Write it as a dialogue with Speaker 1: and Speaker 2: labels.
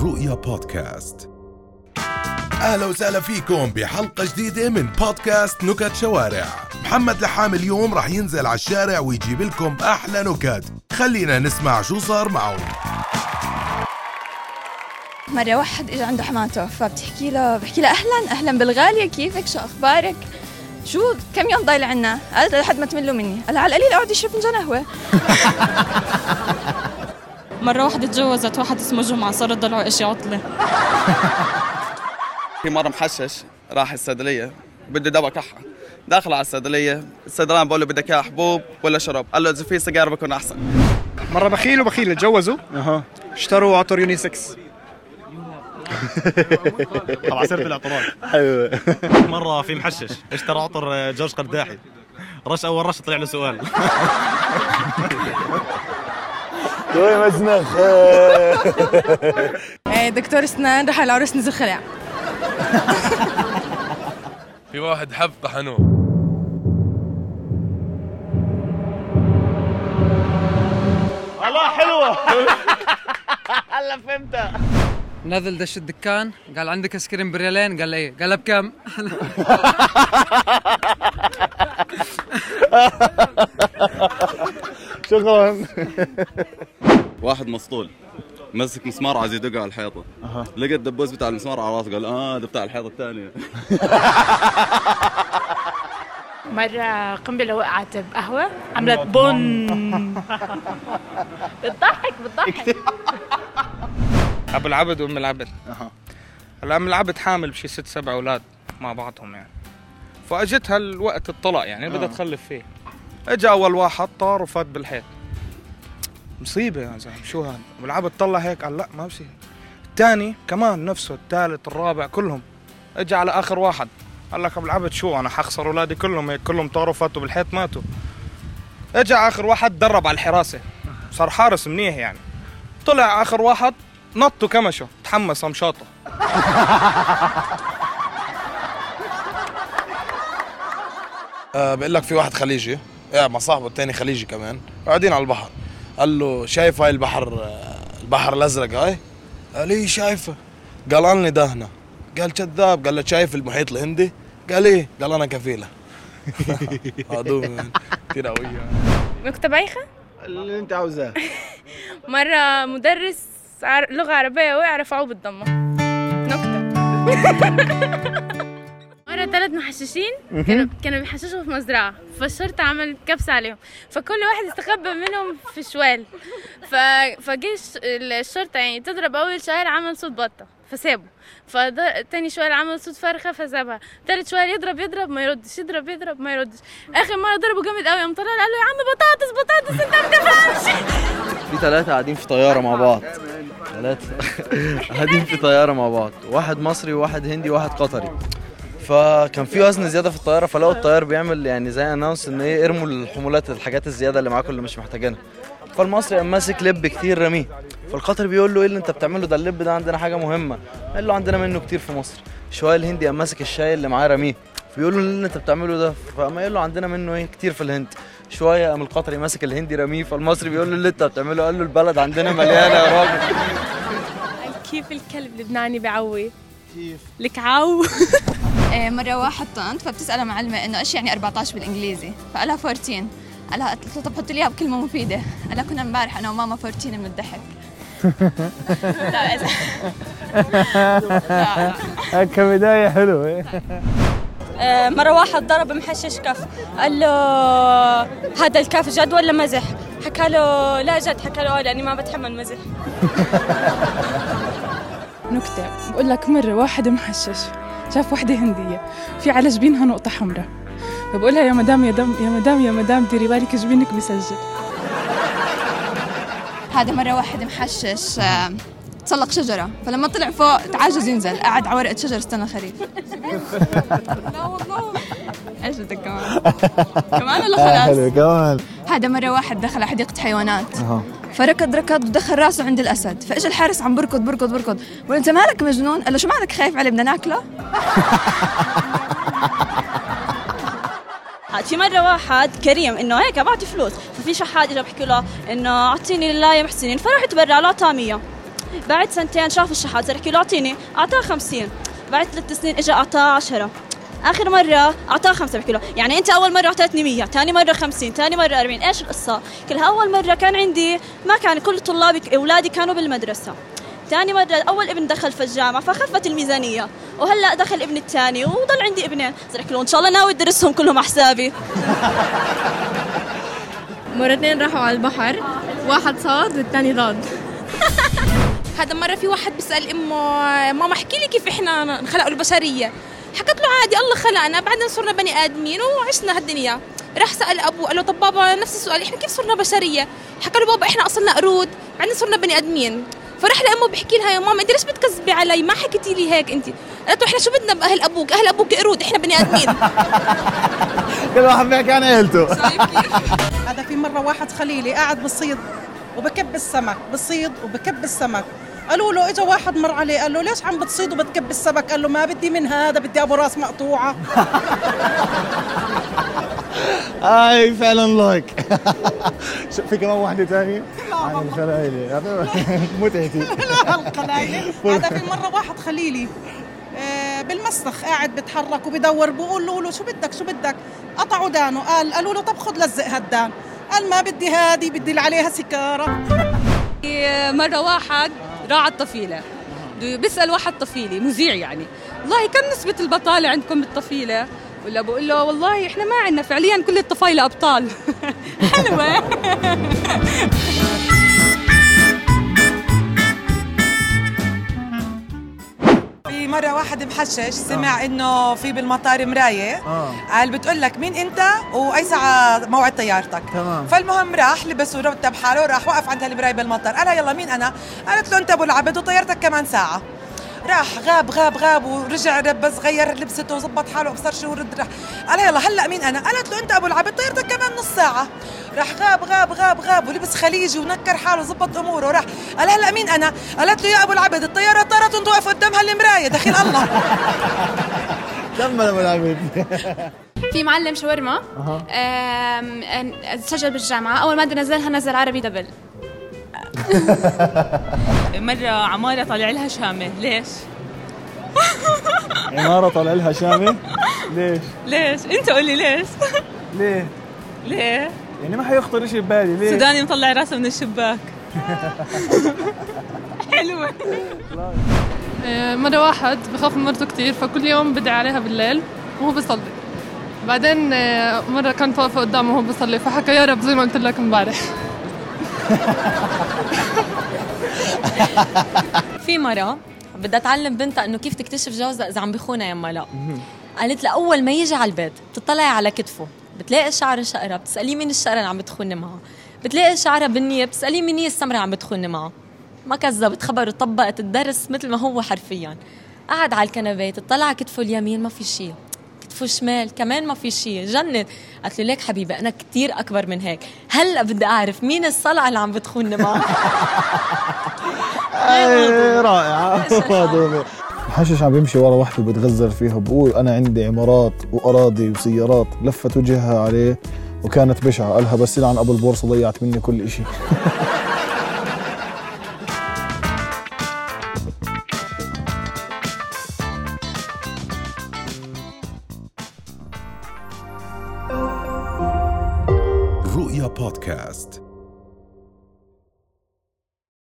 Speaker 1: الرؤيا بودكاست. أهلا وسهلا فيكم بحلقة جديدة من بودكاست نكت شوارع. محمد لحام اليوم راح ينزل على الشارع ويجيب لكم أحلى نكت. خلينا نسمع شو صار معه
Speaker 2: مرة واحد اجى عنده حماته فبتحكي له بحكي له أهلا أهلا بالغالية كيفك؟ شو أخبارك؟ شو كم يوم ضايل عنا؟ قالت لحد ما تملوا مني، قال على القليل أقعد يشرب فنجان قهوة
Speaker 3: مرة واحدة تجوزت واحد اسمه جمعة صار ضلعه إشي عطلة.
Speaker 4: في مرة محشش راح الصيدلية بده دواء كحة. داخل على الصيدلية الصيدلان بقول له بدك إياه حبوب ولا شرب قال له إذا في سيجار بكون أحسن.
Speaker 5: مرة بخيل وبخيل تجوزوا أها. اشتروا عطر يونيسكس.
Speaker 6: طبعا سيره الاعتراض
Speaker 7: أيوه
Speaker 6: مرة في محشش اشترى عطر جورج قرداحي رش أول رش طلع له سؤال.
Speaker 7: شوي مزنخ
Speaker 2: دكتور اسنان راح العروس نزل خلع
Speaker 8: في واحد حب طحنوه
Speaker 9: نزل دش الدكان قال عندك ايس كريم بريالين؟ قال إيه. قال بكم
Speaker 7: شكرا.
Speaker 4: واحد مسطول مسك مسمار عايز يدق على الحيطة. لقى الدبوس بتاع المسمار على راسه قال آه ده بتاع الحيطة الثانية.
Speaker 3: مرة قنبلة وقعت بقهوة عملت بن. بتضحك بتضحك.
Speaker 5: أبو العبد وأم العبد. هلا أم العبد حامل بشي ست سبع أولاد مع بعضهم يعني. فأجتها الوقت الطلاق يعني بدها تخلف فيه. اجى أول واحد طار وفات بالحيط. مصيبة يا زلمة. شو هذا ابو العبد طلع هيك قال لا ما بصير. الثاني كمان نفسه الثالث الرابع كلهم. اجى على آخر واحد. قال لك أبو العبد شو أنا حخسر أولادي كلهم؟ هيك كلهم طاروا فاتوا بالحيط ماتوا. اجى آخر واحد درب على الحراسة. صار حارس منيح يعني. طلع آخر واحد نط وكمشه تحمس قام شاطه.
Speaker 8: آه بقول لك في واحد خليجي. قاعد مع صاحبه الثاني خليجي كمان. قاعدين على البحر. قال له شايف هاي البحر البحر الأزرق هاي؟ قال إيه شايفه؟ قال اني دهنه. قال كذاب. قال له شايف المحيط الهندي؟ قال إيه؟ قال أنا كفيلة. هذول كثير قوية.
Speaker 2: نكتة بايخة؟
Speaker 7: اللي أنت عاوزاه
Speaker 2: مرة مدرس عر- لغة عربية وقع رفعوه بالضمة. نكتة. مرة ثلاث محششين كانوا كانوا بيحششوا في مزرعة فالشرطة عمل كبسة عليهم. فكل واحد استخبى منهم في شوال. ف... فجيش الشرطة يعني تضرب أول شوال عمل صوت بطة فسابه. فتاني شوال عمل صوت فرخة فسابها. تالت شوال يضرب يضرب ما يردش يضرب يضرب ما يردش. آخر مرة ضربه جامد قوي قام طلع قال له يا عم بطاطس بطاطس أنت ما بتفهمش.
Speaker 7: في ثلاثة قاعدين في طيارة مع بعض. ثلاثة قاعدين في طيارة مع بعض. واحد مصري وواحد هندي وواحد قطري. فكان في وزن زيادة في الطيارة فلقوا الطيار بيعمل يعني زي اناونس إن إيه ارموا الحمولات الحاجات الزيادة اللي معاكم اللي مش محتاجينها. فالمصري قام ماسك لب كتير رميه. فالقطري بيقول له إيه اللي أنت بتعمله ده؟ اللب ده عندنا حاجة مهمة. قال له عندنا منه كتير في مصر. شوية الهندي قام ماسك الشاي اللي معاه رميه. فيقول له إيه اللي أنت بتعمله ده؟ فقام قال له عندنا منه إيه؟ كتير في الهند. شوية قام القطري ماسك الهندي رميه. فالمصري بيقول له اللي أنت بتعمله؟ قال له البلد عندنا مليانة يا راجل.
Speaker 3: كيف الكلب اللبناني بعوي؟ كيف؟ الكعو
Speaker 2: إيه، مرة واحد طنط فبتسألها معلمة إنه إيش يعني 14 بالإنجليزي؟ فقالها 14 قالها قالت له طب حط لي إياها بكلمة مفيدة. قالها كنا امبارح أنا وماما 14 من الضحك. لا لا
Speaker 7: كبداية حلوة.
Speaker 3: مرة واحد ضرب محشش كف. قال له هذا الكف جد ولا مزح؟ حكى له لا جد. حكى له آه، لأني ما بتحمل مزح.
Speaker 10: نكتة. بقول لك مرة واحد محشش. شاف وحدة هندية. في على جبينها نقطة حمراء. فبقول لها يا مدام يا دم يا مدام يا مدام ديري بالك جبينك بيسجل
Speaker 2: هذا مرة واحد محشش تسلق شجرة. فلما طلع فوق تعجز ينزل. قعد على ورقة شجر استنى الخريف لا والله. إيش بدك كمان؟ كمان ولا خلاص؟
Speaker 7: كمان.
Speaker 2: هذا مرة واحد دخل على حديقة حيوانات. فركض ركض ودخل راسه عند الأسد. فإجا الحارس عم بركض بركض بركض. بقول أنت مالك مجنون؟ قال له شو مالك خايف عليه بدنا ناكله؟
Speaker 3: في مرة واحد كريم إنه هيك بعطي فلوس. ففي شحات اجى بحكي له إنه أعطيني لله يا محسنين فراح يتبرع له طعمية بعد سنتين شاف الشحات صار يحكي له أعطيني أعطاه 50 بعد ثلاث سنين اجى أعطاه 10 آخر مرة أعطاه 5 بحكي له يعني أنت أول مرة أعطيتني 100 ثاني مرة 50 ثاني مرة 40 إيش القصة؟ كلها اول مرة كان عندي ما كان كل طلابي أولادي كانوا بالمدرسة. ثاني مرة أول ابن دخل في الجامعة فخفت الميزانية. وهلأ دخل ابن الثاني وضل عندي ابنين. صار له إن شاء الله ناوي أدرسهم كلهم على حسابي.
Speaker 11: مرتين راحوا على البحر واحد صاد والثاني ضاد.
Speaker 12: هذا مرة في واحد بيسأل أمه ماما احكي لي كيف إحنا انخلقوا البشرية؟ حكت له عادي الله خلقنا. بعدين صرنا بني آدمين وعشنا هالدنيا. راح سأل أبوه قال له طب بابا نفس السؤال إحنا كيف صرنا بشرية؟ حكى له بابا إحنا أصلنا قرود بعدين صرنا بني آدمين. فراح لأمه بحكي لها يا ماما أنت ليش بتكذبي علي؟ ما حكيتي لي هيك أنت. قالت له إحنا شو بدنا بأهل أبوك؟ أهل أبوك قرود إحنا بني آدمين.
Speaker 13: كل واحد بيحكي عن عيلته
Speaker 14: هذا في مرة واحد خليلي قاعد بالصيد وبكب السمك بصيد وبكب السمك. قالوا له اجى واحد مر عليه قال له ليش عم بتصيد وبتكب السمك؟ قال له ما بدي من هذا بدي أبو راس مقطوعة.
Speaker 13: هاي فعلا لايك شو في كمان واحدة ثانية عن الخلايلة هذا متعتي.
Speaker 14: القلايل هذا في مرة واحد خليلي آه، بالمسخ قاعد بتحرك وبدور بقول له شو بدك؟ شو بدك؟ قطعوا دانه قال قالوا له طب خذ لزق هالدان. قال ما بدي هادي بدي اللي عليها سكارة
Speaker 3: مرة واحد راعى الطفيلة. بيسأل واحد طفيلي مذيع يعني. والله كم نسبة البطالة عندكم بالطفيلة؟ ولا بقول له والله إحنا ما عندنا فعليا كل الطفايلة أبطال. حلوة.
Speaker 15: مرة واحد محشش سمع إنه في بالمطار مراية.
Speaker 13: آه.
Speaker 15: قال بتقول لك مين أنت واي ساعة موعد طيارتك.
Speaker 13: تمام.
Speaker 15: فالمهم راح لبس ورتب حاله وراح وقف عند هالمراية بالمطار. قال يلا مين أنا؟ قالت له أنت أبو العبد وطيارتك كمان ساعة. راح غاب غاب غاب ورجع بس غير لبسته وظبط حاله ابصر شو ورد راح قال يلا هلأ مين أنا؟ قالت له أنت أبو العبد؟ طيارتك كمان نص ساعة. راح غاب غاب غاب غاب ولبس خليجي ونكر حاله وظبط أموره. وراح قال هلأ مين أنا؟ قالت له يا أبو العبد؟ الطيارة طارت وانت واقف قدام هالمرايه دخيل الله.
Speaker 13: كمل أبو العبد؟
Speaker 11: في معلم شاورما. سجل بالجامعة. أول مادة نزلها نزل عربي دبل.
Speaker 3: مرة عمارة طالع لها شامة ليش؟
Speaker 13: عمارة طالع لها شامة ليش؟
Speaker 3: ليش؟ انت قولي ليش؟
Speaker 13: ليه؟
Speaker 3: ليه؟
Speaker 13: يعني ما حيخطر شيء ببالي ليه؟
Speaker 3: سوداني مطلع راسه من الشباك حلوة
Speaker 10: مرة واحد بخاف من مرته كتير فكل يوم بدعي عليها بالليل وهو بيصلي بعدين آه، مرة كانت واقفة قدامه وهو بيصلي فحكى يا رب زي ما قلت لك امبارح
Speaker 3: في مرة بدها تعلم بنتها إنه كيف تكتشف جوزها إذا عم بيخونها يما لا. قالت له أول ما يجي على البيت بتطلعي على كتفه. بتلاقي شعره شقرة بتسأليه مين الشقرة اللي عم بتخوني معها. بتلاقي شعرها بنية بتسأليه مين هي السمرة اللي عم بتخوني معها. ما كذبت خبر طبقت الدرس مثل ما هو حرفيا. قعد على الكنبة تطلع على كتفه اليمين ما في شيء. كتفه الشمال كمان ما في شيء جنن. قالت له ليك حبيبي أنا كتير أكبر من هيك. هلا بدي أعرف مين الصلعة اللي عم بتخوني معها
Speaker 13: مهضومة محشش عم بيمشي ورا وحده بتغزل فيها بقول أنا عندي عمارات وأراضي وسيارات لفت وجهها عليه وكانت بشعة. قالها بس عن أبو البورصة ضيعت مني كل
Speaker 1: إشي. بودكاست